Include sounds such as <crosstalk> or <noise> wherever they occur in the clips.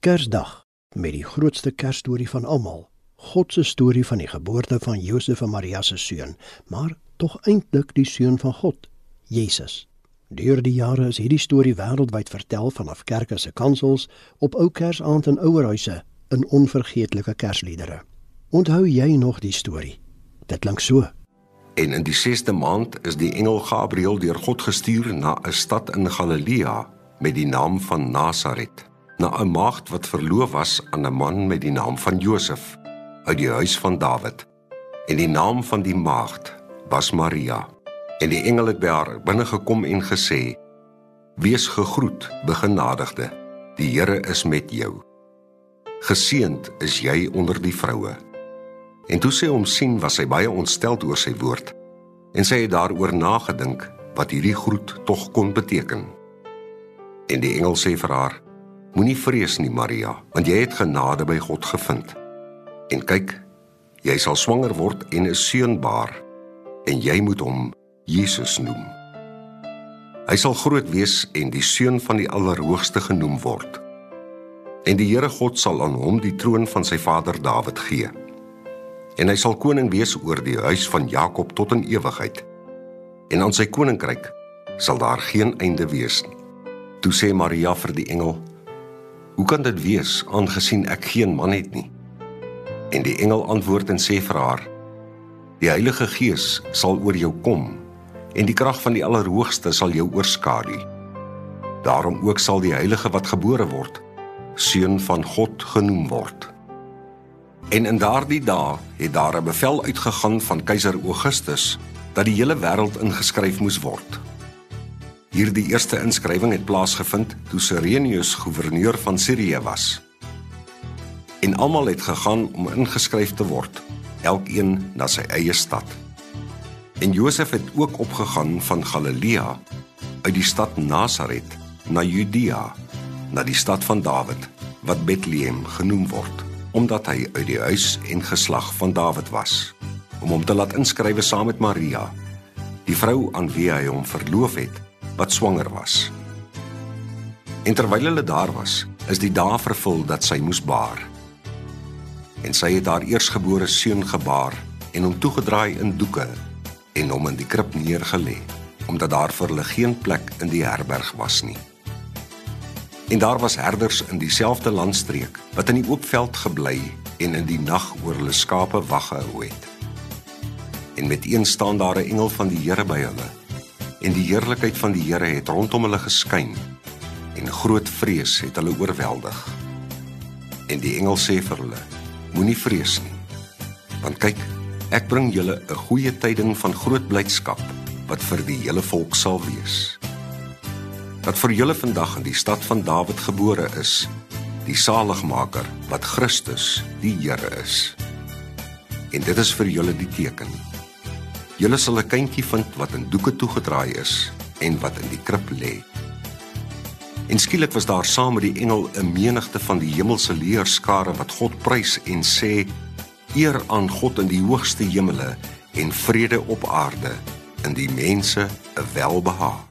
Kersdag met die grootste Kersstorie van almal. God se storie van die geboorte van Josef en Maria se seun, maar tog eintlik die seun van God, Jesus. Deur die jare is hierdie storie wêreldwyd vertel vanaf kerke se kansels, op ou Kersaand in ouerhuise, in onvergeetlike Kersliedere. Onthou jy nog die storie? Dit klink so. En in die 6de maand is die engel Gabriël deur God gestuur na 'n stad in Galilea met die naam van Nasaret, na 'n maagd wat verloof was aan 'n man met die naam van Josef uit die huis van Dawid. En die naam van die maagd was Maria. En die engel het by haar binne gekom en gesê: "Wees gegroet, begenadigde. Die Here is met jou. Geseënd is jy onder die vroue." En toe sy hom sien, was sy baie ontstel oor sy woord. En sy het daaroor nagedink wat hierdie groet tog kon beteken. En die engel sê vir haar: Moenie vrees nie, Maria, want jy het genade by God gevind. En kyk, jy sal swanger word en 'n seun baar, en jy moet hom Jesus noem. Hy sal groot wees en die seun van die Allerhoogste genoem word. En die Here God sal aan hom die troon van sy vader Dawid gee en hy sal koning wees oor die huis van Jakob tot in ewigheid. En aan sy koninkryk sal daar geen einde wees nie. Toe sê Maria vir die engel: "Hoe kan dit wees aangesien ek geen man het nie?" En die engel antwoord en sê vir haar: "Die Heilige Gees sal oor jou kom en die krag van die Allerhoogste sal jou oorskadu. Daarom ook sal die heilige wat gebore word seun van God genoem word." En in daardie dae het daar 'n bevel uitgegaan van keiser Augustus dat die hele wêreld ingeskryf moes word. Hierdie eerste inskrywing het plaasgevind toe Serenius gouverneur van Sirië was. En almal het gegaan om ingeskryf te word, elkeen na sy eie stad. En Josef het ook opgegaan van Galilea uit die stad Nasaret na Judea, na die stad van Dawid wat Bethlehem genoem word omdat hy uit die huis en geslag van Dawid was, om hom te laat inskrywe saam met Maria, die vrou aan wie hy hom verloof het, wat swanger was. En terwyl hulle daar was, is die dae vervul dat sy moes baar. En sy het haar eersgebore seun gebaar en hom toegedraai in doeke en hom in die krib neergelê, omdat daar vir hulle geen plek in die herberg was nie. En daar was herders in dieselfde landstreek wat in die oop veld gebly en in die nag oor hulle skape wag gehou het. En met een staan daar 'n engel van die Here by hulle. En die heerlikheid van die Here het rondom hulle geskyn en groot vrees het hulle oorweldig. En die engel sê vir hulle: Moenie vrees nie. Want kyk, ek bring julle 'n goeie tyding van groot blydskap wat vir die hele volk sal wees dat vir julle vandag in die stad van Dawid gebore is, die saligmaker wat Christus, die Here is. En dit is vir julle die teken. Julle sal 'n kindjie vind wat in doeke toegedraai is en wat in die krib lê. En skielik was daar saam met die engel 'n menigte van die hemelse leerskare wat God prys en sê: Eer aan God in die hoogste hemele en vrede op aarde in die mense 'n welbehaag.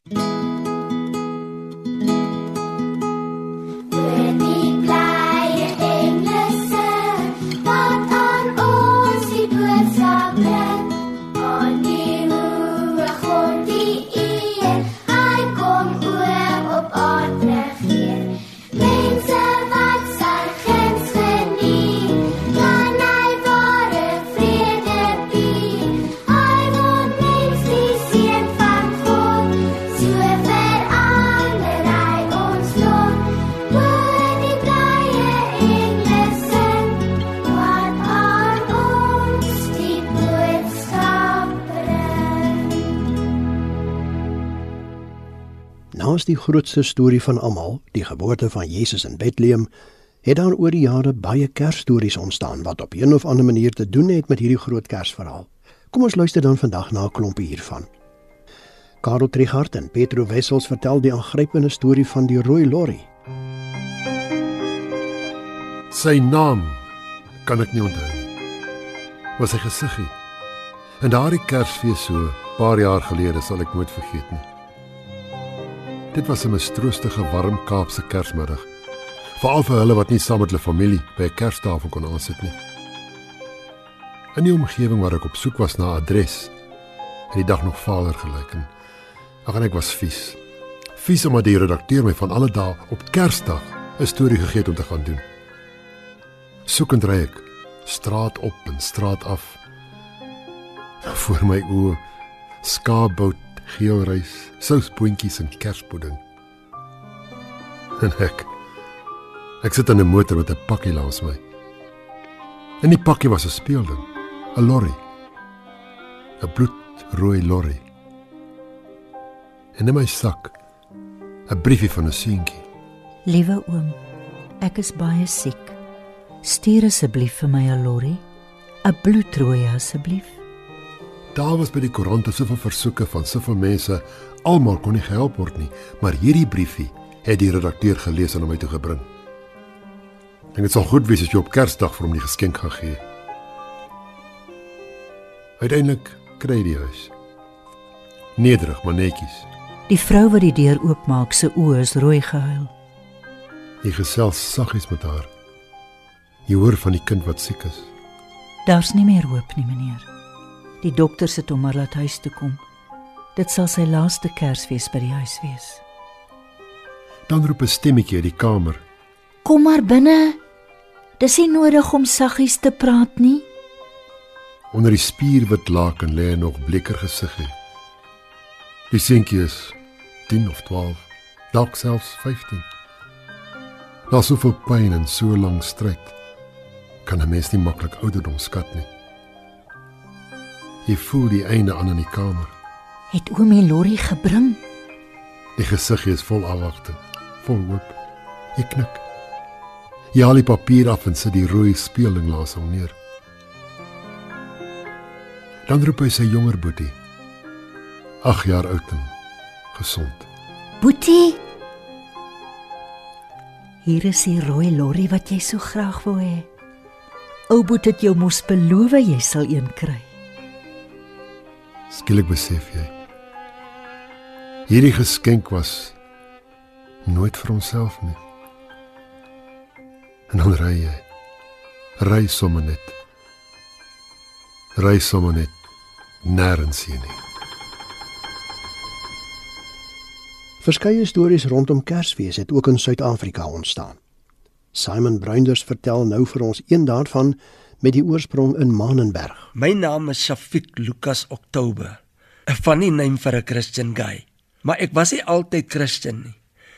Die grootste storie van almal, die geboorte van Jesus in Bethlehem, het daar oor die jare baie Kersstories ontstaan wat op 'n of ander manier te doen het met hierdie groot Kersverhaal. Kom ons luister dan vandag na 'n klompie hiervan. Karel Trigard en Petro Wessels vertel die aangrypende storie van die rooi lorry. Sy naam kan ek nie onthou nie. Was sy gesiggie. En daardie Kersfees so paar jaar gelede sal ek nooit vergeet nie. Dit was 'n mistroostige warm Kaapse Kersmiddag. Veral vir hulle wat nie saam met hulle familie by 'n Kerstafel kon aansit nie. In die omgewing waar ek op soek was na 'n adres, het die dag nog vader gelyk en ag en ek was vies. Vies omdat die redakteur my van alle dae op Kersdag 'n storie gegee het om te gaan doen. Soekend ry ek straat op en straat af. Voor my oë skaapbout, geelrys, sousboontjies en kerspudding. En ek ek sit in 'n motor met 'n pakkie langs my. In die pakkie was 'n speelding, 'n lorry. 'n bloedrooi lorry. En in my sak 'n briefie van 'n seentjie. Liewe oom, ek is baie siek. Stuur asseblief vir my 'n lorry, 'n bloedrooi asseblief. Daar was by die koerante soveel versoeke van soveel mense, almal kon nie gehelp word nie, maar hierdie briefie het die redakteur gelees en hom my toe gebring. En dit sal goed wees as jy op Kersdag vir hom die geskenk gaan gee. Uiteindelik kry hy die huis. Nederig, maar netjies. Die vrou wat die deur oopmaak, se oë is rooi gehuil. Hy gesels saggies met haar. Jy hoor van die kind wat siek is. Daar's nie meer hoop nie, meneer. Die dokter sit hom maar laat huis toe kom. Dit sal sy laaste Kersfees by die huis wees. Dan roep 'n stemmetjie uit die kamer. Kom maar binne. Dis nie nodig om saggies te praat nie. Onder die spierwit laken lê nog bleker gesiggie. Die seentjie is 10 of 12, dalk selfs 15. Na soveel pyn en so lank stryd, kan 'n mens nie maklik ouderdom skat nie. Jy voel die einde aan in die kamer. Het oomie Lorry gebring? Die gesiggie is vol afwagting, vol hoop. Jy knik. Jy haal die papier af en sit die rooi speelding langs hom neer. Dan roep hy sy jonger boetie. 8 jaar oud en gesond. Boetie. Hier is die rooi lorry wat jy so graag wou hê. Ou boet het jou mos beloof jy sal een kry. Skielik besef jy. Hierdie geskenk was nooit vir homself nie. En dan ry jy. Ry sommer net. Ry sommer net nêrens heen nie. Verskeie stories rondom Kersfees het ook in Suid-Afrika ontstaan. Simon Bruinders vertel nou vir ons een daarvan met die oorsprong in Manenberg. My naam is Shafiq Lucas Oktober. 'n Funny name vir 'n Christian guy. Maar ek was nie altyd Christen nie.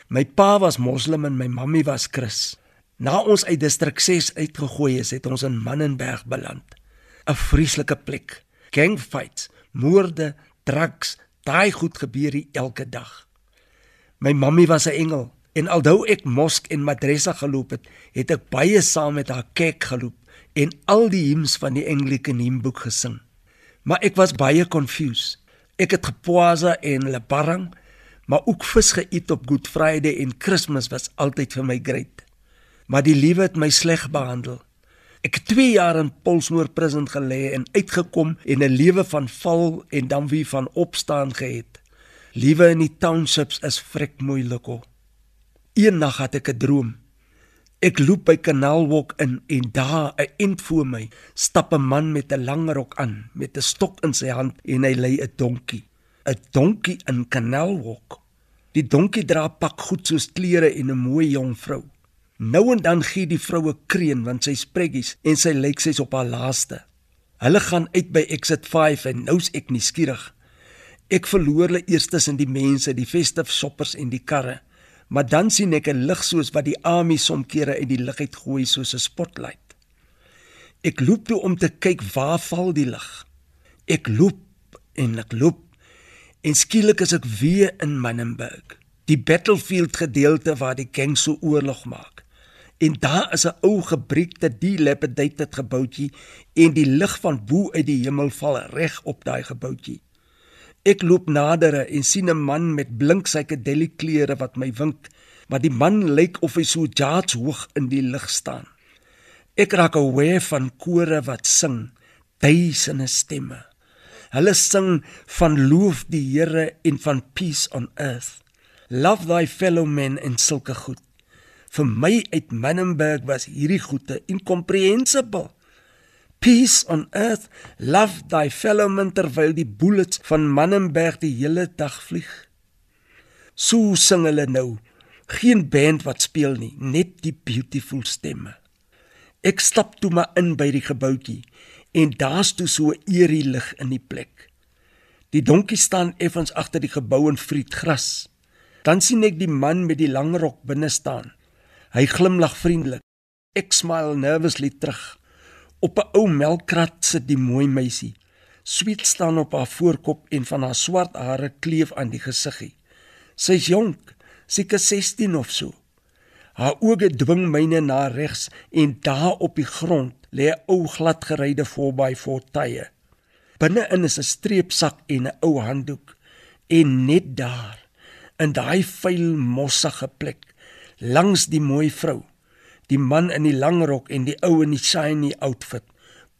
My pa was moslim en my mammie was Chris. Na ons uit distrik 6 uitgegooi is, het ons in Manenberg beland. 'n Vreeslike plek. Gangfights, moorde, drugs, daai goed gebeur hier elke dag. My mammie was 'n engel en alhoewel ek mosk en madrasa geloop het, het ek baie saam met haar kerk geloop en al die hymns van die Anglican hymnboek gesing. Maar ek was baie confused. Ek het gepoasa en lebarang, maar ook vis geëet op Good Friday en Kersfees was altyd vir my great. Maar die liewe het my sleg behandel. Ek het 2 jaar in Polsmoor prison gelê en uitgekom en 'n lewe van val en dan weer van opstaan gehad. Liewe in die townships is vrek moeilik. Eendag het ek 'n droom. Ek loop by Kanaalwalk in en daar, 'n ent voor my, stap 'n man met 'n lang rok aan, met 'n stok in sy hand en hy lei 'n donkie. 'n Donkie in Kanaalwalk. Die donkie dra pak goed soos klere en 'n mooi jong vrou. Nou en dan gee die vroue kreun want sy spreggies en sy lyk sy's op haar laaste. Hulle gaan uit by Exit 5 en nou's ek nuuskierig. Ek verloor hulle eers tussen die mense, die festive shoppers en die karre. Maar dan sien ek 'n lig soos wat die Ami somkere uit die lug uit gooi soos 'n spotlight. Ek loop toe om te kyk waar val die lig. Ek loop en ek loop en skielik is ek weer in Manenberg, die battlefield gedeelte waar die gang so oorlog maak. En daar is 'n ou gebreekte dilapidated gebouetjie en die lig van bo uit die hemel val reg op daai gebouetjie. Ek loop nader en sien 'n man met blink psychedelic klere wat my wink, maar die man lyk of hy so jaats hoog in die lug staan. Ek raak aware van kore wat sing, duisende stemme. Hulle sing van loof die Here en van peace on earth. Love thy fellow men en sulke goed. Vir my uit Menenberg was hierdie goeie incomprehensible. Peace on earth, love thy fellow man terwyl die bullets van Menenberg die hele dag vlieg. So sing hulle nou. Geen band wat speel nie, net die beautiful stemme. Ek stap toe maar in by die gebouetjie en daar's toe so 'n eerie lig in die plek. Die donkie staan effens agter die gebou en vriet gras. Dan sien ek die man met die lang rok binne staan. Hy glimlag vriendelik. Ek smile nervously terug. Op 'n ou melkkrat sit die mooi meisie. Sweet staan op haar voorkop en van haar swart hare kleef aan die gesiggie. Sy's jonk, seker 16 of so. Haar oë dwing myne na regs en daar op die grond lê 'n ou gladgeryde voorby voortuie. Binne-in is 'n streepsak en 'n ou handdoek en net daar in daai vuil mossige plek langs die mooi vrou, die man in die lang rok en die ou in die shiny outfit,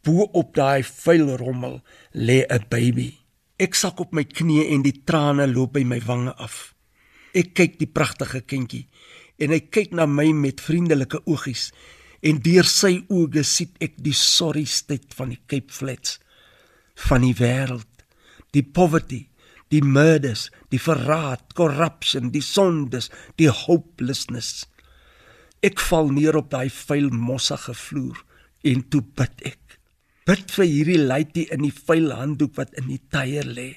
bo op daai vuil rommel lê 'n baby. Ek sak op my knieë en die trane loop by my wange af. Ek kyk die pragtige kindjie en hy kyk na my met vriendelike oogies en deur sy oë sien ek die sorry state van die Cape Flats van die wêreld, die poverty, die murders, die verraad, corruption, die sondes, die hopelessness. Ek val neer op daai vuil mossige vloer en toe bid ek. Bid vir hierdie lady in die vuil handdoek wat in die tyer lê.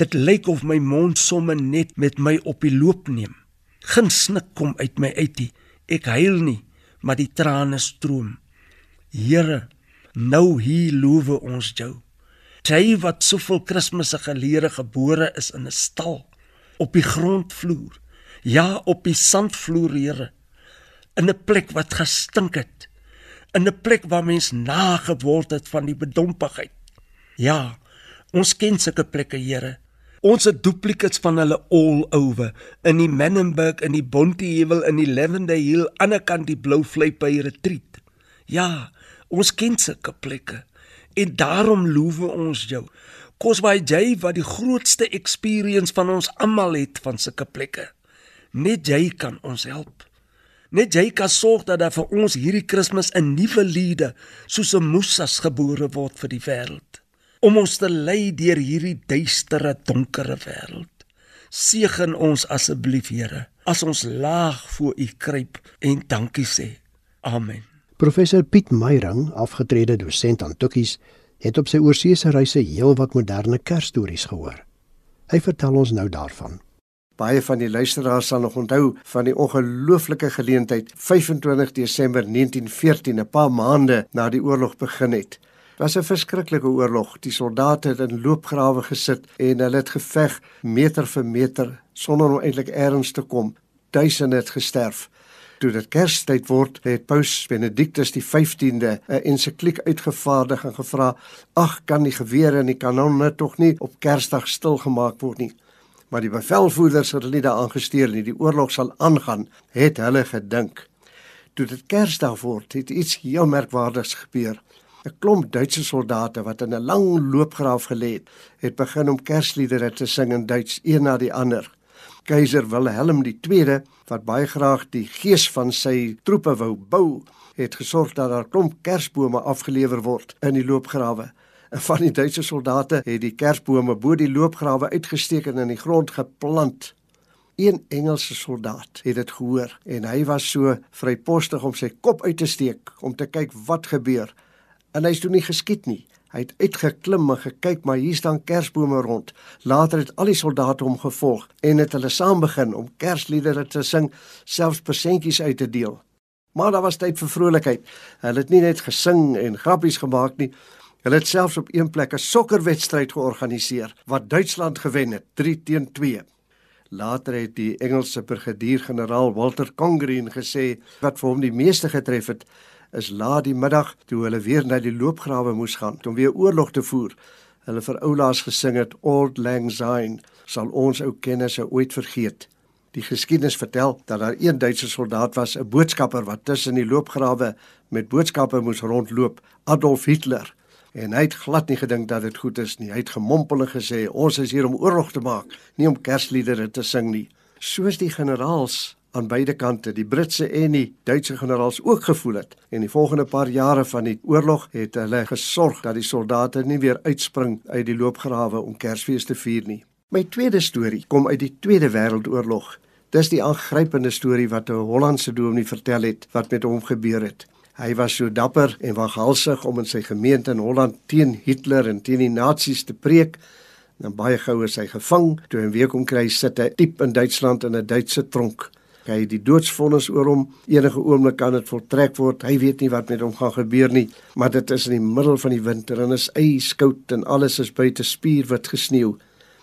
Dit lyk of my mond somme net met my op die loop neem. Geen snik kom uit my uit nie. Ek huil nie, maar die trane stroom. Here, nou hier loof ons jou. Jy wat soveel Kersfees gelede gebore is in 'n stal op die grondvloer. Ja, op die sandvloer, Here. In 'n plek wat gestink het. In 'n plek waar mens nageword het van die bedompigheid. Ja, ons ken sulke plekke, Here. Ons het duplicates van hulle all over in die Menenberg in die Bonteheuwel in die Lavender Hill aan die kant die Blou Vlei by Retreat. Ja, ons ken sulke plekke en daarom loof ons jou. Kosbaai jy wat die grootste experience van ons almal het van sulke plekke. Net jy kan ons help. Net jy kan sorg dat daar vir ons hierdie Kersfees 'n nuwe liede soos 'n Moses gebore word vir die wêreld. Om ons te lei deur hierdie duistere, donkere wêreld. Seën ons asseblief, Here, as ons laag voor U kruip en dankie sê. Amen. Professor Piet Meyring, afgetrede dosent aan Tukkies, het op sy oorseese reise heelwat moderne Kersstories gehoor. Hy vertel ons nou daarvan. Baie van die luisteraars sal nog onthou van die ongelooflike geleentheid 25 Desember 1914, 'n paar maande na die oorlog begin het. Dit was 'n verskriklike oorlog. Die soldate het in loopgrawe gesit en hulle het geveg meter vir meter sonder om eintlik ergens te kom. Duisende het gesterf toe dit Kerstyd word, het Paus Benedictus die 15de 'n ensikliek uitgevaardig en gevra: "Ag, kan die gewere en die kanonne tog nie op Kersdag stilgemaak word nie?" Maar die bevelvoerders het hulle nie daaraan gesteer nie. Die oorlog sal aangaan, het hulle gedink. Toe dit Kersdag word, het iets heel merkwaardigs gebeur. 'n Klomp Duitse soldate wat in 'n lang loopgraaf gelê het, het begin om Kersliedere te sing in Duits, een na die ander. Keiser Wilhelm II, wat baie graag die gees van sy troepe wou bou, het gesorg dat daar klomp kersbome afgelewer word in die loopgrawe. <laughs> Van die Duitse soldate het die kersbome bo die loopgrawe uitgesteek en in die grond geplant. Een Engelse soldaat het dit gehoor en hy was so vrypostig om sy kop uit te steek om te kyk wat gebeur. En hy's toe nie geskiet nie. Hy het uitgeklim en gekyk, maar hier staan kersbome rond. Later het al die soldate hom gevolg en het hulle saam begin om kersliedere te sing, selfs persentjies uit te deel. Maar daar was tyd vir vrolikheid. Hulle het nie net gesing en grappies gemaak nie. Hulle het selfs op een plek 'n sokkerwedstryd georganiseer wat Duitsland gewen het, 3 teen 2. Later het die Engelse brigadier-generaal Walter Congreen gesê wat vir hom die meeste getref het, is laat die middag toe hulle weer na die loopgrawe moes gaan om weer oorlog te voer. Hulle vir oulaas gesing het Old Lang Syne sal ons ou kennisse ooit vergeet. Die geskiedenis vertel dat daar een Duitse soldaat was, 'n boodskapper wat tussen die loopgrawe met boodskappe moes rondloop, Adolf Hitler. En hy het glad nie gedink dat dit goed is nie. Hy het gemompel en gesê: "Ons is hier om oorlog te maak, nie om kersliedere te sing nie." Soos die generaals aan beide kante, die Britse en die Duitse generaals ook gevoel het. En die volgende paar jare van die oorlog het hulle gesorg dat die soldate nie weer uitspring uit die loopgrawe om Kersfees te vier nie. My tweede storie kom uit die Tweede Wêreldoorlog. Dis die aangrypende storie wat 'n Hollandse dominee vertel het wat met hom gebeur het. Hy was so dapper en waghalsig om in sy gemeente in Holland teen Hitler en teen die nasies te preek. En baie gou is hy gevang, toe 'n week om kry sit hy diep in Duitsland in 'n Duitse tronk. Hy die doodsvonnis oor hom. Enige oomblik kan dit voltrek word. Hy weet nie wat met hom gaan gebeur nie. Maar dit is in die middel van die winter en is yskoud en alles is buite spierwit gesneeu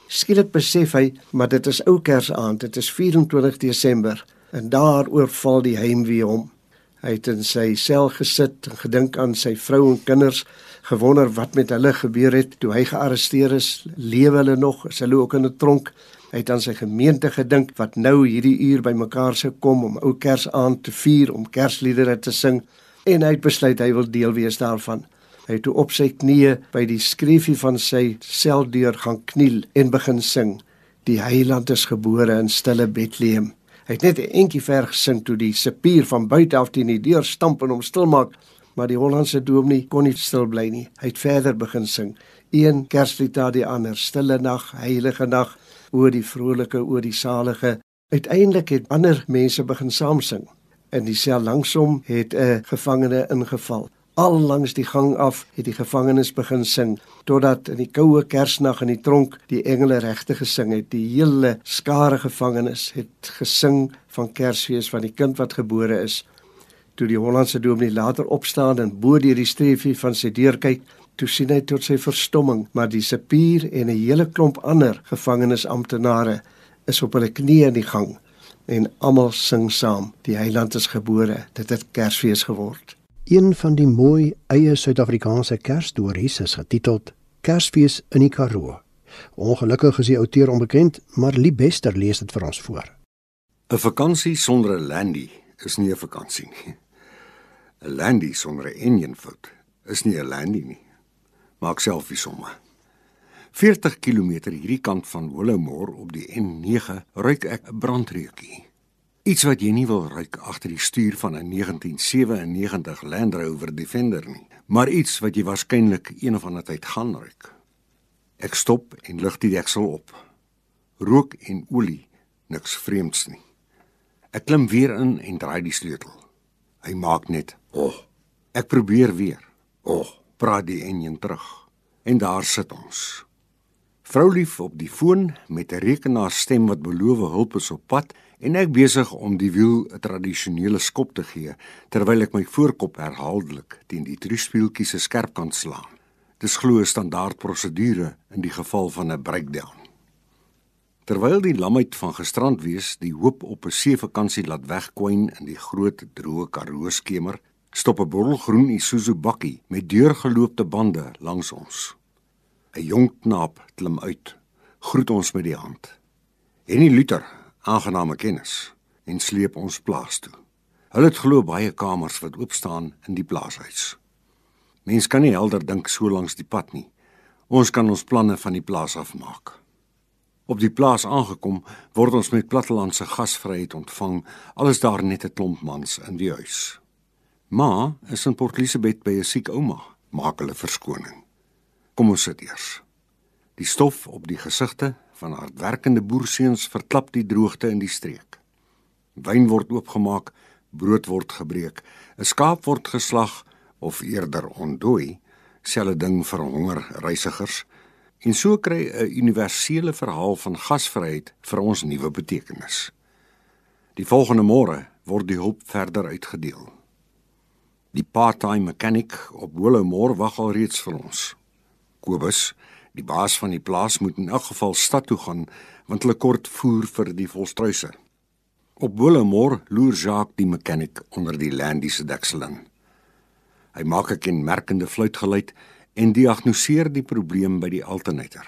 skielik besef hy maar dit is ou kersaand. Dit is 24 desember. En daar oorval die heimwee hom hy het in sy sel gesit en gedink aan sy vrou en kinders gewonder wat met hulle gebeur het toe hy gearresteer is lewe hulle nog is hulle ook in 'n tronk Hy het aan sy gemeente gedink wat nou hierdie uur bymekaar sou kom om ou Kersaand te vier, om Kersliedere te sing en hy het besluit hy wil deel wees daarvan. Hy het toe op sy knieë by die skreefie van sy seldeur gaan kniel en begin sing. Die Heiland is gebore in stille Bethlehem. Hy het net 'n entjie ver gesing toe die sepier van buite af teen die deur stamp en hom stilmaak, maar die Hollandse dominee kon nie stil bly nie. Hy het verder begin sing. Een Kerslied na die ander, Stille nag, Heilige nag oor die vrolike, oor die salige. Uiteindelik het ander mense begin saam sing. In die sel langsom het 'n gevangene ingeval. Al langs die gang af het die gevangenes begin sing totdat in die koue Kersnag in die tronk die engele regte gesing het. Die hele skare gevangenes het gesing van Kersfees van die kind wat gebore is. Toe die Hollandse dominee later opstaan en bo deur die streefie van sy deur kyk, toe sien hy tot sy verstomming, maar die sepier en 'n hele klomp ander gevangenisamptenare is op hulle knieë in die gang en almal sing saam. Die Heiland is gebore. Dit het Kersfees geword. Een van die mooi eie Suid-Afrikaanse Kersstories is getiteld Kersfees in die Karoo. Ongelukkig is die outeur onbekend, maar Liebester lees dit vir ons voor. 'n Vakansie sonder 'n landy is nie 'n vakansie nie. 'n Landy sonder 'n enjin fout is nie 'n landy nie maak self die somme. 40 km hierdie kant van Willowmore op die N9 ruik ek 'n brandreukie. Iets wat jy nie wil ruik agter die stuur van 'n 1997 Land Rover Defender nie, maar iets wat jy waarskynlik een of ander tyd gaan ruik. Ek stop en lig die deksel op. Rook en olie, niks vreemds nie. Ek klim weer in en draai die sleutel. Hy maak net. Oh. Ek probeer weer. Oh praat die enjin terug. En daar sit ons. Vroulief op die foon met 'n rekenaarstem wat beloof hulp is op pad en ek besig om die wiel 'n tradisionele skop te gee terwyl ek my voorkop herhaaldelik teen die truspieltjie se skerpkant slaan. Dis glo 'n standaard prosedure in die geval van 'n breakdown. Terwyl die lamheid van gisterand wees die hoop op 'n seevakansie laat wegkwyn in die groot droë Karoo skemer, stop 'n borrelgroen Isuzu bakkie met deurgeloopte bande langs ons. 'n Jong knaap klim uit, groet ons met die hand. Henny Luther, aangename kennis, en sleep ons plaas toe. Hulle het glo baie kamers wat oop staan in die plaashuis. Mens kan nie helder dink so langs die pad nie. Ons kan ons planne van die plaas af maak. Op die plaas aangekom, word ons met plattelandse gasvryheid ontvang. Alles daar net 'n klomp mans in die huis. Ma is in Port Elizabeth by 'n siek ouma. Maak hulle verskoning. Kom ons sit eers. Die stof op die gesigte van hardwerkende boerseuns verklap die droogte in die streek. Wyn word oopgemaak, brood word gebreek, 'n skaap word geslag of eerder ontdooi, selfe ding vir honger reisigers. En so kry 'n universele verhaal van gasvryheid vir ons nuwe betekenis. Die volgende môre word die hulp verder uitgedeel. Die part-time mechanic op Willowmore wag al reeds vir ons. Kobus, die baas van die plaas moet in elk geval stad toe gaan want hulle kort voer vir die volstruise. Op Willowmore loer Jacques die mechanic onder die landie se deksel in. Hy maak 'n kenmerkende fluitgeluid en diagnoseer die probleem by die alternator.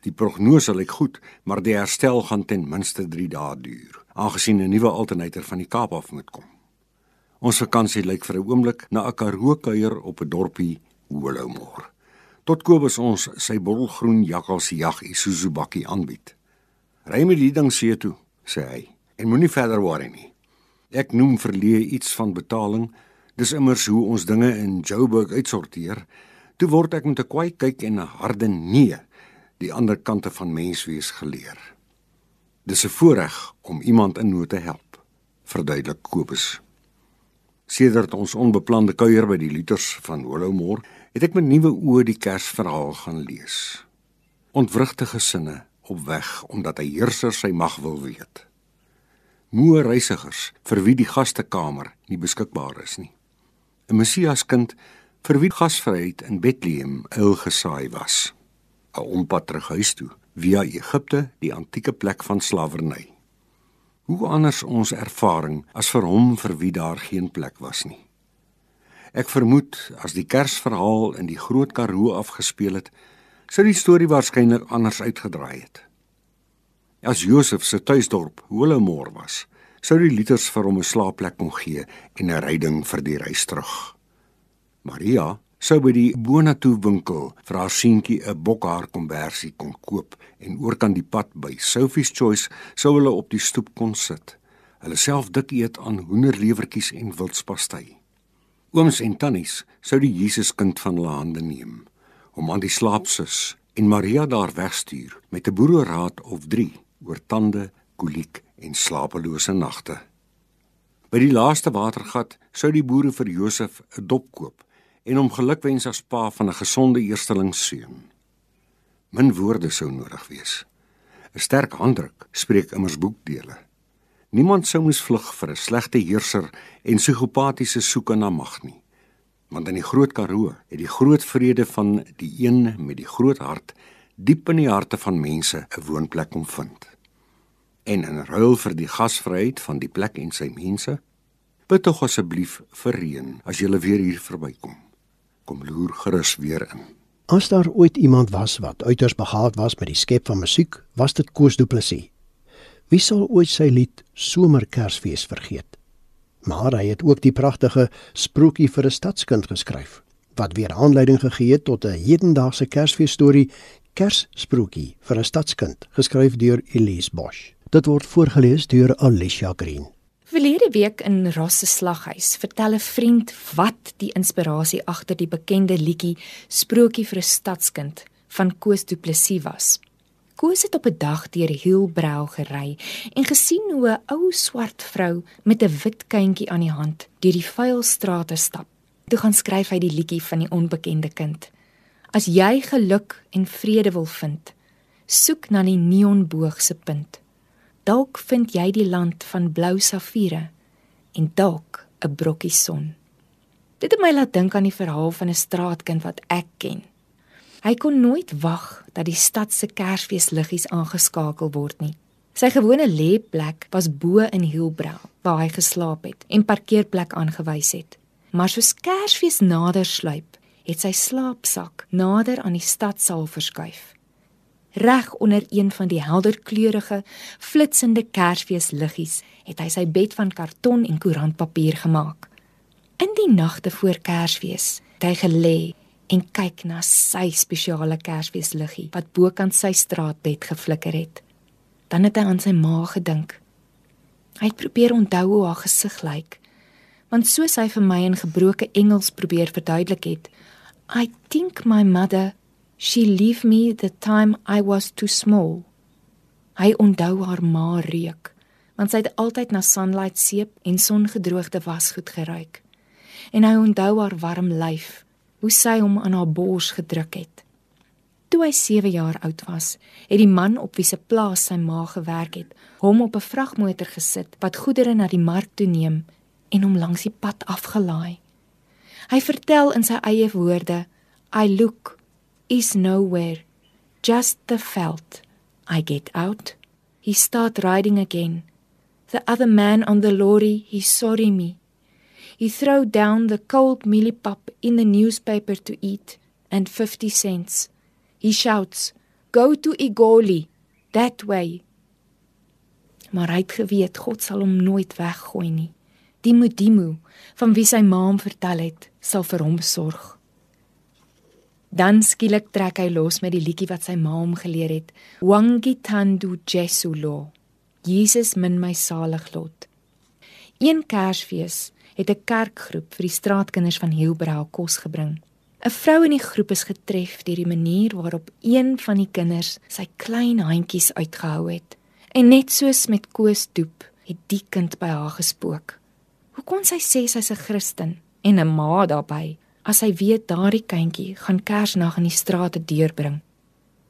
Die prognose lyk goed, maar die herstel gaan ten minste 3 dae duur, aangesien 'n nuwe alternator van die Kaap af moet kom. Ons vakansie lyk vir 'n oomblik na 'n karookuier op 'n dorpie Holomor. Tot Kobus ons sy bolgroen jakkals jag Isuzu bakkie aanbied. Ry met die ding see toe, sê hy, En moenie verder worry nie. Ek noem verlee iets van betaling. Dis immers hoe ons dinge in Joburg uitsorteer. Toe word ek met 'n kwaai kyk en 'n harde nee die ander kante van menswees geleer. Dis 'n voorreg om iemand in nood te help, verduidelik Kobus. Sedert ons onbeplande kuier by die Luthers van Hollowmore, het ek met nuwe oë die Kersverhaal gaan lees. Ontwrigtige sinne op weg omdat 'n heerser sy mag wil weet. Moe reisigers vir wie die gastekamer nie beskikbaar is nie. 'n Messiaskind vir wie gasvryheid in Bethlehem il gesaai was. 'n Ompad terug huis toe via Egipte, die antieke plek van slawerny. Hoe anders ons ervaring as vir hom vir wie daar geen plek was nie. Ek vermoed as die Kersverhaal in die Groot Karoo afgespeel het, sou die storie waarskynlik anders uitgedraai het. As Josef se tuisdorp Holemore was, sou die liters vir hom 'n slaapplek kon gee en 'n ryding vir die reis terug. Maria sou by die Bonatu winkel vir haar seentjie 'n bokhaar kombersie kon koop en oorkant die pad by Sophie's Choice sou hulle op die stoep kon sit. Hulle self dik eet aan hoenderlewertjies en wildspastei. Ooms en tannies sou die Jesuskind van hulle hande neem om aan die slaapsus en Maria daar wegstuur met 'n boereraad of 3 oor tande, koliek en slapelose nagte. By die laaste watergat sou die boere vir Josef 'n dop koop en hom gelukwens as pa van 'n gesonde eersteling seun. Min woorde sou nodig wees. 'n Sterk handdruk spreek immers boekdele. Niemand sou moes vlug vir 'n slegte heerser en psigopatiese soeke na mag nie want in die groot Karoo het die groot vrede van die een met die groot hart diep in die harte van mense 'n woonplek kom vind. En in ruil vir die gasvryheid van die plek en sy mense, bid tog asseblief vir reën as jy weer hier verbykom. Kom loer gerus weer in. As daar ooit iemand was wat uiters begaafd was met die skep van musiek, was dit Koos Du Plessis. Wie sal ooit sy lied Somerkersfees vergeet? Maar hy het ook die pragtige Sprokie vir 'n stadskind geskryf wat weer aanleiding gegee het tot 'n hedendaagse Kersfees storie Kerssprokie vir 'n stadskind geskryf deur Elise Bosch. Dit word voorgeles deur Alicia Green. Verlede week in Ross se slaghuis vertel 'n vriend wat die inspirasie agter die bekende liedjie Sprokie vir 'n stadskind van Koos Du Plessis was. Koos het op 'n dag deur Hielbrau gery en gesien hoe 'n ou swart vrou met 'n wit kindjie aan die hand deur die vuil strate stap. Toe gaan skryf hy die liedjie van die onbekende kind. As jy geluk en vrede wil vind, soek na die neonboog se punt. Dalk vind jy die land van blou safiere en dalk 'n brokkie son. Dit het my laat dink aan die verhaal van 'n straatkind wat ek ken. Hy kon nooit wag dat die stad se Kersfeesliggies aangeskakel word nie. Sy gewone lêplek was bo in Hielbrau waar hy geslaap het en parkeerplek aangewys het. Maar soos Kersfees nader sluip, het sy slaapsak nader aan die stadsaal verskuif. Reg onder een van die helderkleurige, flitsende Kersfeesliggies het hy sy bed van karton en koerantpapier gemaak. In die nagte voor Kersfees het hy gelê en kyk na sy spesiale Kersfeesliggie wat bokant sy straatbed geflikker het. Dan het hy aan sy ma gedink. Hy het probeer onthou hoe haar gesig lyk. Want soos hy vir my in gebroke Engels probeer verduidelik het, I think my mother she leave me the time I was too small. Hy onthou haar ma reuk, want sy het altyd na sunlight seep en songedroogde wasgoed geruik. En hy onthou haar warm lyf hoe sy hom aan haar bors gedruk het. Toe hy 7 jaar oud was, het die man op wie se plaas sy ma gewerk het, hom op 'n vragmotor gesit wat goedere na die mark toe neem en hom langs die pad afgelaai. Hy vertel in sy eie woorde: "I look is nowhere, just the felt. I get out. He start riding again. The other man on the lorry, he sorry me. He throw down the cold mealie pap in the newspaper to eat and 50 cents. He shouts, "Go to Igoli, that way." Maar hy het geweet God sal hom nooit weggooi nie. Die Mudimu, van wie sy ma hom vertel het, sal vir hom sorg. Dan skielik trek hy los met die liedjie wat sy ma hom geleer het, Wangi Tandu Jesulo. Jesus min my salig lot. Een Kersfees het 'n kerkgroep vir die straatkinders van Hielbrau kos gebring. 'n Vrou in die groep is getref deur die manier waarop een van die kinders sy klein handjies uitgehou het. En net soos met Koos doep, het die kind by haar gespook. Hoe kon sy sê sy's 'n Christen en 'n ma daarbey as sy weet daardie kindjie gaan Kersnag in die strate deurbring?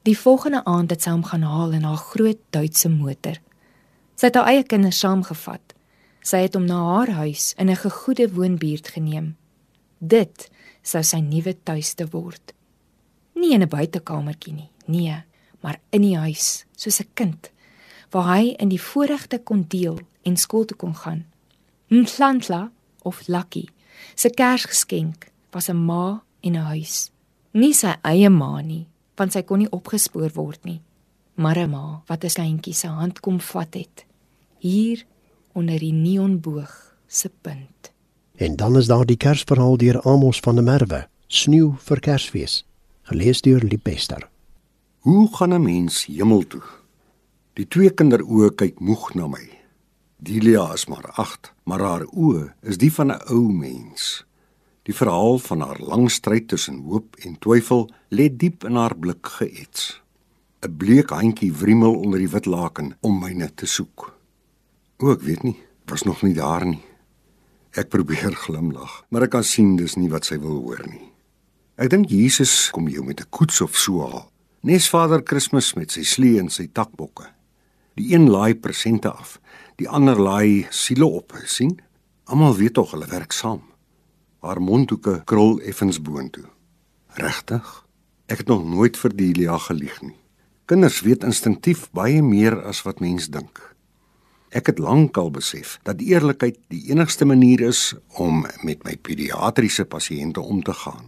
Die volgende aand het sy hom gaan haal in haar groot Duitse motor. Sy het haar eie kinders saamgevat Sy het hom na haar huis in 'n gegoede woonbuurt geneem. Dit sou sy nuwe tuiste word. Nie in 'n buitekamertjie nie, nee, maar in die huis, soos 'n kind, waar hy in die voorregte kon deel en skool toe kon gaan. Mhlantla of Lucky, se Kersgeskenk was 'n ma en 'n huis. Nie sy eie ma nie, want sy kon nie opgespoor word nie, maar 'n ma wat 'n kindjie se hand kom vat het. Hier onder die neonboog se punt. En dan is daar die Kersverhaal deur Amos van der Merwe, Sneeu vir Kersfees, gelees deur Lipester. Hoe gaan 'n mens hemel toe? Die twee kinderoë kyk moeg na my. Delia is maar 8, maar haar oë is die van 'n ou mens. Die verhaal van haar lang stryd tussen hoop en twyfel lê diep in haar blik geets. 'n Bleek handjie wrimmel onder die wit laken om myne te soek. O, ek weet nie, was nog nie daar nie. Ek probeer glimlag, maar ek kan sien dis nie wat sy wil hoor nie. Ek dink Jesus kom jou met 'n koets of so al. Nes Vader Kersfees met sy slee en sy takbokke. Die een laai presente af, die ander laai siele op, sien? Almal weet tog hulle werk saam. Haar mondhoeke krul effens boontoe. Regtig? Ek het nog nooit vir Delia gelieg nie. Kinders weet instinktief baie meer as wat mens dink. Ek het lankal besef dat eerlikheid die enigste manier is om met my pediatriese pasiënte om te gaan.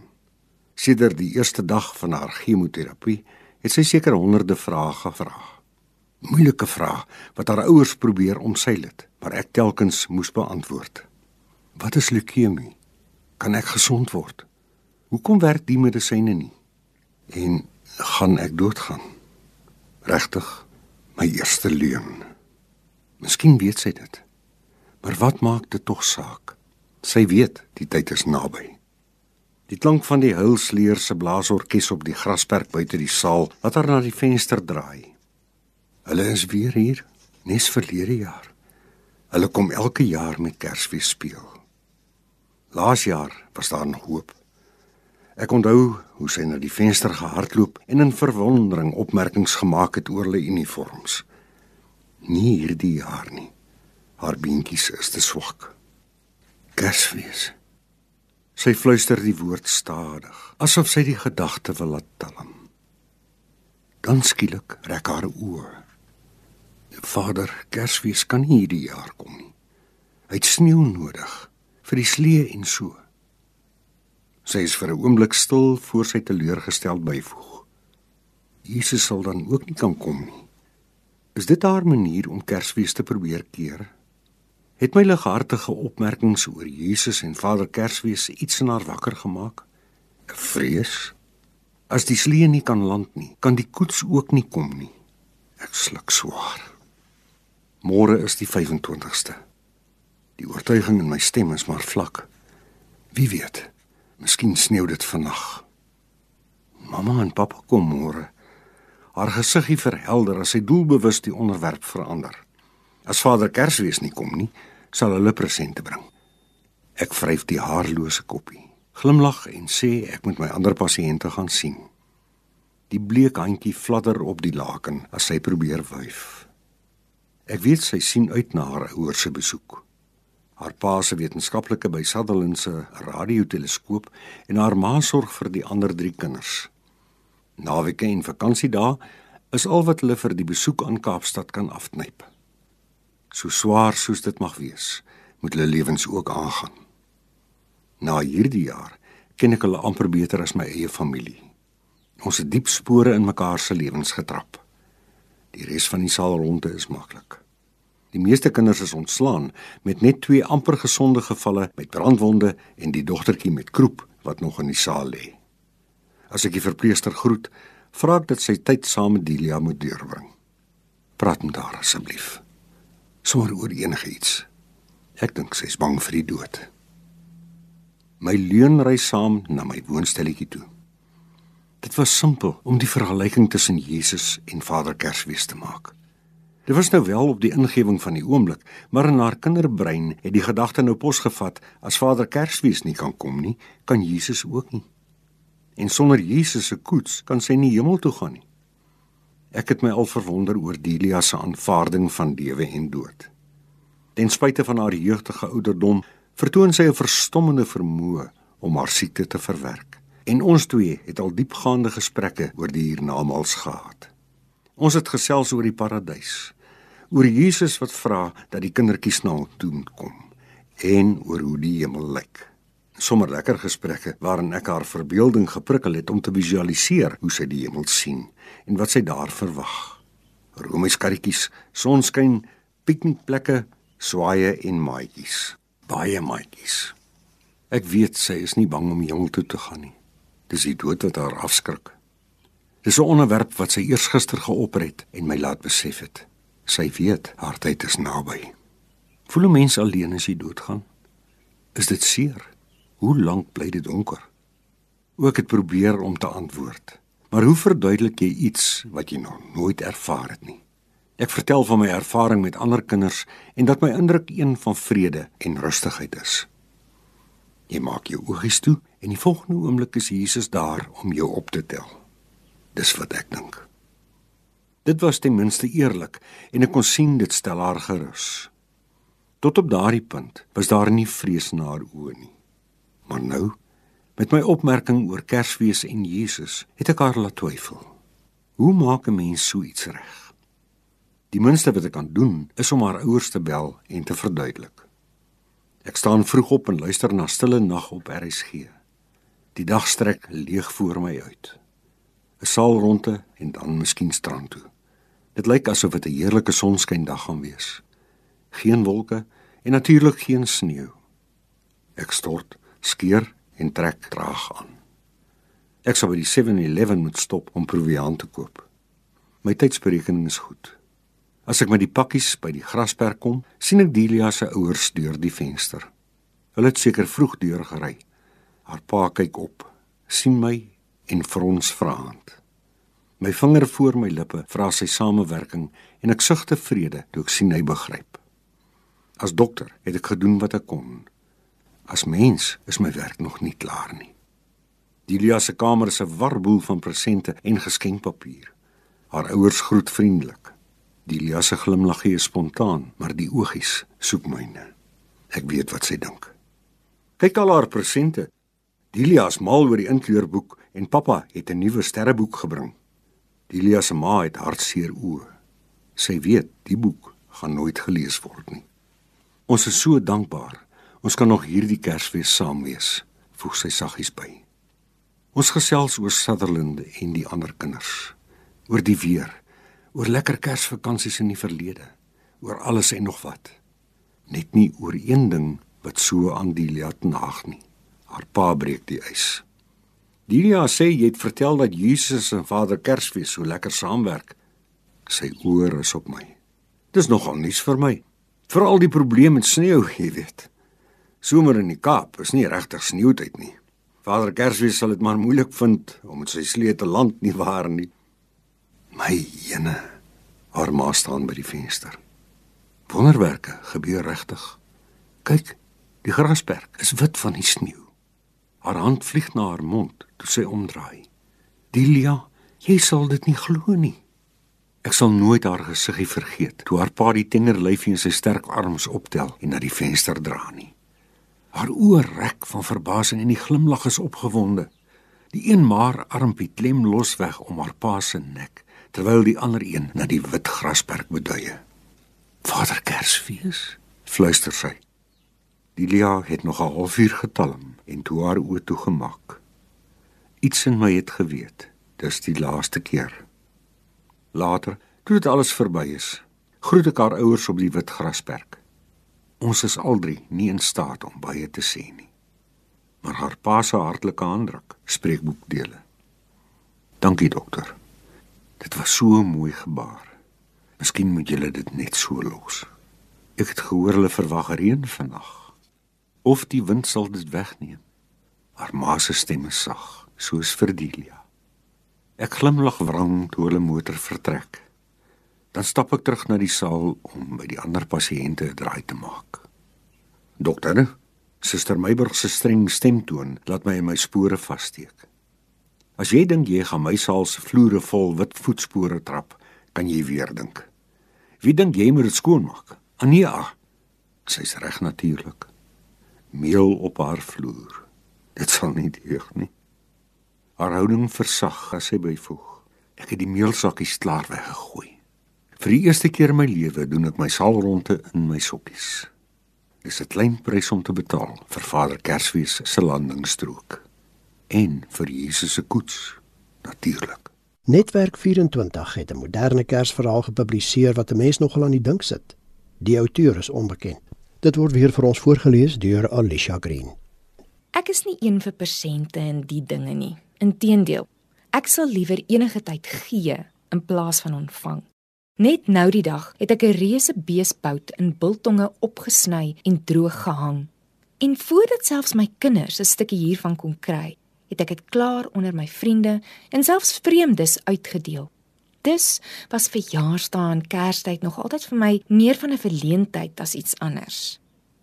Sedert die eerste dag van haar chemoterapie het sy seker honderde vrae gevra. Moeilike vrae wat haar ouers probeer omseil het, maar ek telkens moes beantwoord. Wat is leukemie? Kan ek gesond word? Hoekom werk die medisyne nie? En gaan ek doodgaan? Regtig, my eerste leuen. Miskien weet sy dit. Maar wat maak dit tog saak? Sy weet die tyd is naby. Die klank van die huilsleer se blaasorkes op die grasperk buite die saal wat haar na die venster draai. Hulle is weer hier, nes verlede jaar. Hulle kom elke jaar met Kersfees speel. Laas jaar was daar nog hoop. Ek onthou hoe sy na die venster gehardloop en in verwondering opmerkings gemaak het oor hulle uniforms. Nie hierdie jaar nie. Haar beentjies is te swak. Kersfees. Sy fluister die woord stadig, asof sy die gedagte wil laat talm. Dan skielik rek haar oë. Vader, Kersfees kan nie hierdie jaar kom nie. Hy het sneeu nodig vir die slee en so. Sy is vir 'n oomblik stil voor sy teleurgesteld byvoeg. Jesus sal dan ook nie kan kom nie. Is dit haar manier om Kersfees te probeer keer? Het my lighartige opmerkings oor Jesus en Vader Kersfees iets in haar wakker gemaak? 'n Vrees? As die slee nie kan land nie, kan die koets ook nie kom nie. Ek sluk swaar. Môre is die 25ste. Die oortuiging in my stem is maar vlak. Wie weet? Miskien sneeu dit vannag. Mamma en pappa kom môre. Haar gesiggie verhelder as sy doelbewus die onderwerp verander. As Vader Kersfees nie kom nie, sal hulle presente bring. Ek vryf die haarlose koppie, glimlag en sê ek moet my ander pasiënte gaan sien. Die bleek handjie fladder op die laken as sy probeer wuif. Ek weet sy sien uit na haar ouers se besoek. Haar pa se wetenskaplike by Sutherland se radioteleskoop en haar ma sorg vir die ander 3 kinders. Naweke en vakansiedae is al wat hulle vir die besoek aan Kaapstad kan afknyp. So swaar soos dit mag wees, moet hulle lewens ook aangaan. Na hierdie jaar ken ek hulle amper beter as my eie familie. Ons het diep spore in mekaar se lewens getrap. Die res van die saal rondte is maklik. Die meeste kinders is ontslaan met net twee amper gesonde gevalle met brandwonde en die dogtertjie met kroep wat nog in die saal lê. As ek die verpleester groet, vra ek dat sy tyd saam met Delia moet deurbring. Praat met haar asseblief. sonder oor enigiets. Ek dink sy is bang vir die dood. My leuen ry saam na my woonstelletjie toe. Dit was simpel om die vergelyking tussen Jesus en Vader Kersfees te maak. Dit was nou wel op die ingewing van die oomblik, maar in haar kinderbrein het die gedagte nou pos gevat: as Vader Kersfees nie kan kom nie, kan Jesus ook nie. En sonder Jesus se koets kan sy nie hemel toe gaan nie. Ek het my al verwonder oor Delia se aanvaarding van lewe en dood. Ten spyte van haar jeugtige ouderdom, vertoon sy 'n verstommende vermoë om haar siekte te verwerk. En ons twee het al diepgaande gesprekke oor die hiernamaals gehad. Ons het gesels oor die paradys, oor Jesus wat vra dat die kindertjies na hom toe kom en oor hoe die hemel lyk. Sommige lekker gesprekke waarin ek haar verbeelding geprikkel het om te visualiseer hoe sy die hemel sien en wat sy daar verwag. Romeis karretjies, sonskyn, piknikplekke, swaaye en maatjies. Baie maatjies. Ek weet sy is nie bang om hemel toe te gaan nie. Dis die dood wat haar afskrik. Dis 'n onderwerp wat sy eers gister geopper het en my laat besef het. Sy weet haar tyd is naby. Voel 'n mens alleen as hy doodgaan? Is dit seer? Hoe lank bly dit donker? Ook het probeer om te antwoord. Maar hoe verduidelik jy iets wat jy nog nooit ervaar het nie? Ek vertel van my ervaring met ander kinders en dat my indruk een van vrede en rustigheid is. Jy maak jou oogies toe en die volgende oomblik is Jesus daar om jou op te tel. Dis wat ek dink. Dit was ten minste eerlik en ek kon sien dit stel haar gerus. Tot op daardie punt was daar nie vrees na haar oë nie. Maar nou, met my opmerking oor Kersfees en Jesus, het ek haar laat twyfel. Hoe maak 'n mens so iets reg? Die minste wat ek kan doen, is om haar ouers te bel en te verduidelik. Ek staan vroeg op en luister na Stille Nag op RSG. Die dag strek leeg voor my uit. 'n Saal ronde en dan miskien strand toe. Dit lyk asof dit 'n heerlike sonskyndag gaan wees. Geen wolke en natuurlik geen sneeu. Ek stort, skeer en trek traag aan. Ek sou by die 7-Eleven moet stop om proviant te koop. My tydsberekening is goed. As ek met die pakkies by die grasperk kom, sien ek Delia se ouers deur die venster. Hulle het seker vroeg deur gery. Haar pa kyk op, sien my en frons vraend. My vinger voor my lippe vra sy samewerking en ek sug tevrede toe ek sien hy begryp. As dokter het ek gedoen wat ek kon. As mens is my werk nog nie klaar nie. Delia se kamer is 'n warboel van presente en geskenkpapier. Haar ouers groet vriendelik. Delia se glimlaggie is spontaan, maar die oogies soek myne. Ek weet wat sy dink. Kyk al haar presente. Delia is mal oor die inkleurboek en pappa het 'n nuwe sterreboek gebring. Delia se ma het hartseer oë. Sy weet die boek gaan nooit gelees word nie. Ons is so dankbaar. Ons kan nog hierdie Kersfees saam wees, voeg sy saggies by. Ons gesels oor Sutherland en die ander kinders, oor die weer, oor lekker Kersvakansies in die verlede, oor alles en nog wat. Net nie oor een ding wat so aan Delia naag nie. Haar pa breek die ys. Delia sê jy het vertel dat Jesus en Vader Kersfees so lekker saamwerk. Sy oor is op my. Dis nogal nuus vir my. Veral die probleem met sneeu, jy weet. Somer in die Kaap is nie regtig sneeutyd nie. Vader Kersfees sal dit maar moeilik vind om met sy slee te land nie waar nie. My jene. Haar ma staan by die venster. Wonderwerke gebeur regtig. Kyk, die grasperk is wit van die sneeu. Haar hand vlieg na haar mond toe sy omdraai. Delia, jy sal dit nie glo nie. Ek sal nooit haar gesiggie vergeet toe haar pa die tenger lyfie in sy sterk arms optel en na die venster dra nie. Haar oë rek van verbasing en die glimlag is opgewonde. Die een maar armpie klem los weg om haar pa se nek, terwyl die ander een na die wit grasperk beduie. Vader Kersfees, fluister sy. Delia het nog 'n halfuur getalm en toe haar oë toegemaak. Iets in my het geweet, dis die laaste keer. Later, toe dit alles verby is, groet ek haar ouers op die wit grasperk. Ons is al drie nie in staat om baie te sê nie. Maar haar pa se hartlike handdruk spreek boekdele. Dankie dokter. Dit was so 'n mooi gebaar. Miskien moet julle dit net so los. Ek het gehoor hulle verwag reën vandag. Of die wind sal dit wegneem. Haar ma se stem is sag, soos vir Delia. Ek glimlag wrang toe hulle motor vertrek. Dan stap ek terug na die saal om by die ander pasiënte 'n draai te maak. Dokter, Suster Meiburg se streng stemtoon laat my in my spore vassteek. As jy dink jy gaan my saal se vloere vol wit voetspore trap, kan jy weer dink. Wie dink jy moet dit skoonmaak? Ania. Sy's reg natuurlik. Meel op haar vloer. Dit sal nie deug nie. Haar houding versag as sy byvoeg. Ek het die meelsakkies klaar weggegooi. Vir die eerste keer in my lewe doen ek my saalronde in my sokkies. Dis 'n klein prys om te betaal vir Vader Kersfees se landingsstrook en vir Jesus se koets natuurlik. Netwerk 24 het 'n moderne Kersverhaal gepubliseer wat 'n mens nogal aan die dink sit. Die outeur is onbekend. Dit word weer vir ons voorgeles deur Alicia Green. Ek is nie een vir persente en die dinge nie. Inteendeel, ek sal liewer enige tyd gee in plaas van ontvang. Net nou die dag het ek 'n reuse beespout in biltonge opgesny en droog gehang. En voordat selfs my kinders 'n stukkie hiervan kon kry, het ek dit klaar onder my vriende en selfs vreemdes uitgedeel. Dis was verjaarsdae en Kerstyd nog altyd vir my meer van 'n verleentheid as iets anders.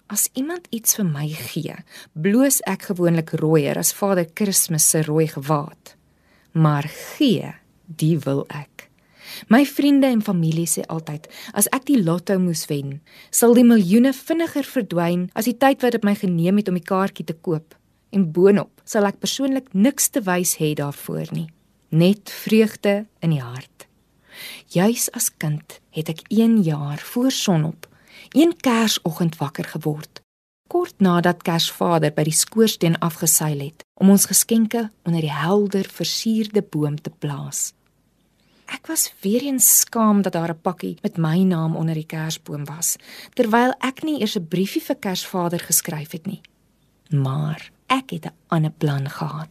As iemand iets vir my gee, bloos ek gewoonlik rooier as Vader Kersfees se rooi gewaad. Maar gee, die wil ek. My vriende en familie sê altyd, as ek die lotto moes wen, sal die miljoene vinniger verdwyn as die tyd wat dit my geneem het om die kaartjie te koop. En boonop sal ek persoonlik niks te wys hê daarvoor nie, net vreugde in die hart. Juis as kind het ek 1 jaar voor sonop, een Kersoggend wakker geword. Kort nadat Kersvader by die skoorsteen afgeseil het om ons geskenke onder die helder versierde boom te plaas. Ek was weer eens skaam dat daar 'n pakkie met my naam onder die kersboom was, terwyl ek nie eers 'n briefie vir Kersvader geskryf het nie. Maar ek het 'n ander plan gehad.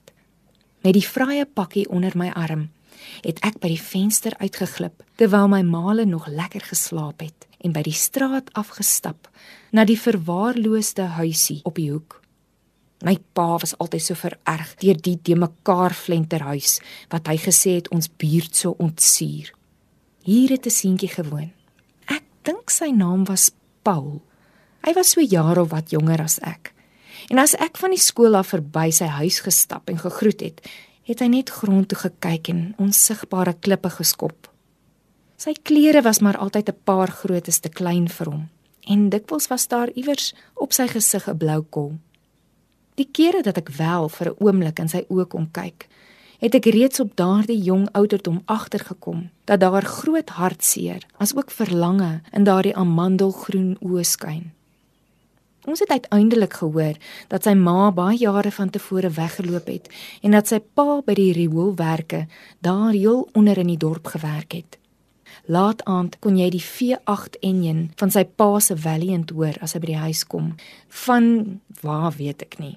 Met die vrye pakkie onder my arm het ek by die venster uitgeglip terwyl my maale nog lekker geslaap het en by die straat afgestap na die verwaarloosde huisie op die hoek. My pa was altyd so vererg deur die de mekaar flenterhuis wat hy gesê het ons buurt so ontsuur. Hier het 'n seentjie gewoon. Ek dink sy naam was Paul. Hy was so jare of wat jonger as ek. En as ek van die skool af verby sy huis gestap en gegroet het, het hy net grond toe gekyk en onsigbare klippe geskop. Sy klere was maar altyd 'n paar grootes te klein vir hom en dikwels was daar iewers op sy gesig 'n blou kol. Die kere dat ek wel vir 'n oomblik in sy oë kon kyk, het ek reeds op daardie jong ouderdom agtergekom dat daar groot hartseer asook verlange in daardie amandelgroen oë skyn. Ons het uiteindelik gehoor dat sy ma baie jare van tevore weggeloop het en dat sy pa by die rioolwerke daar heel onder in die dorp gewerk het. Laat aand kon jy die V8 enjin van sy pa se Valiant hoor as hy by die huis kom. Van waar weet ek nie.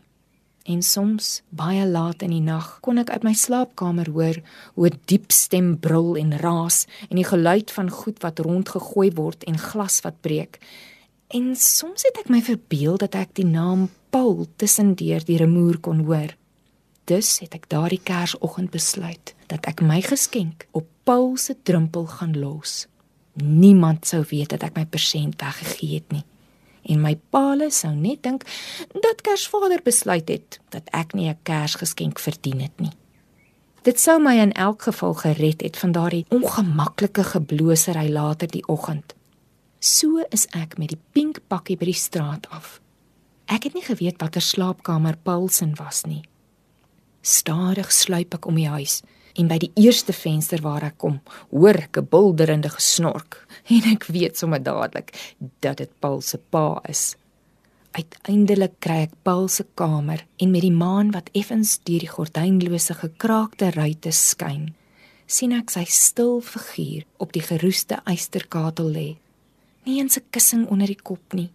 En soms, baie laat in die nag, kon ek uit my slaapkamer hoor hoe 'n diep stem brul en raas en die geluid van goed wat rondgegooi word en glas wat breek. En soms het ek my verbeel dat ek die naam Paul tussendeur die remoer kon hoor. Dus het ek daardie Kersoggend besluit dat ek my geskenk op Paul se drempel gaan los. Niemand sou weet dat ek my persent weggegee het nie. En my paale sou net dink dat Kersvader besluit het dat ek nie 'n Kersgeskenk verdien het nie. Dit sou my in elk geval gered het van daardie ongemaklike geblosery later die oggend. So is ek met die pink pakkie by die straat af. Ek het nie geweet watter slaapkamer Paulsen was nie. Stadig sluip ek om die huis en by die eerste venster waar ek kom, hoor ek 'n bulderende gesnork en ek weet sommer dadelik dat dit Paul se pa is. Uiteindelik kry ek Paul se kamer en met die maan wat effens deur die gordynlose gekraakte ruitte skyn, sien ek sy stil figuur op die geroeste eysterkatel lê nie eens 'n kussing onder die kop nie.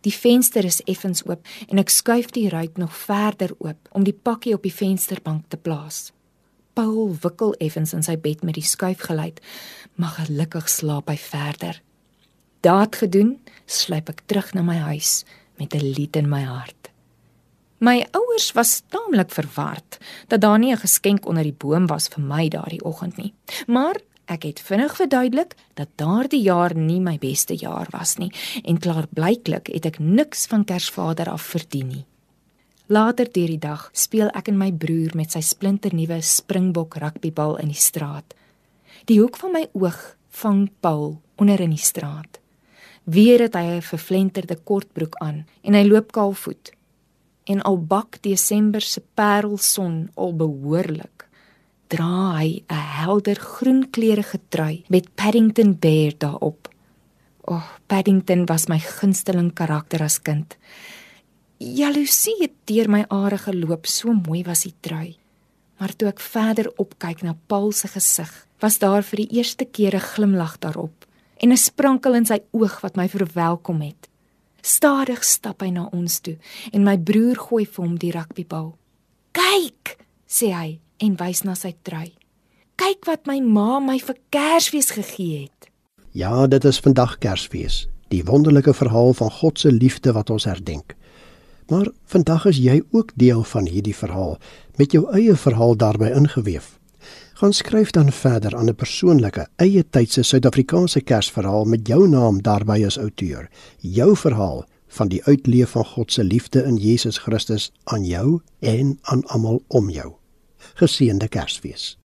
Die venster is effens oop en ek skuif die ruit nog verder oop om die pakkie op die vensterbank te plaas. Paul wikkel effens in sy bed met die skuifgeluid, maar gelukkig slaap hy verder. daad gedoen, sluip ek terug na my huis met 'n lied in my hart. My ouers was taamlik verward dat daar nie 'n geskenk onder die boom was vir my daardie oggend nie. Maar ek het vinnig verduidelik dat daardie jaar nie my beste jaar was nie en klaarblyklik het ek niks van Kersvader af verdien nie. Later deur die dag speel ek en my broer met sy splinternuwe Springbok rugbybal in die straat. Die hoek van my oog vang Paul onder in die straat. Weer het hy 'n vervlenterde kortbroek aan en hy loop kaalvoet. En al bak Desember se parelson al behoorlik, dra hy 'n helder groenkleurige trui met Paddington Bear daarop. O, oh, Paddington was my gunsteling karakter as kind. Jaloesie het deur my are geloop, so mooi was die trui. Maar toe ek verder opkyk na Paul se gesig, was daar vir die eerste keer 'n glimlag daarop en 'n sprankel in sy oog wat my verwelkom het. Stadig stap hy na ons toe en my broer gooi vir hom die rugbybal. "Kyk," sê hy en wys na sy trui. "Kyk wat my ma my vir Kersfees gegee het." Ja, dit is vandag Kersfees, die wonderlike verhaal van God se liefde wat ons herdenk. Maar vandag is jy ook deel van hierdie verhaal met jou eie verhaal daarbey ingeweef gaan skryf dan verder aan 'n persoonlike eie tydse Suid-Afrikaanse Kersverhaal met jou naam daarbey as outeur. Jou verhaal van die uitleef van God se liefde in Jesus Christus aan jou en aan almal om jou. Geseënde Kersfees.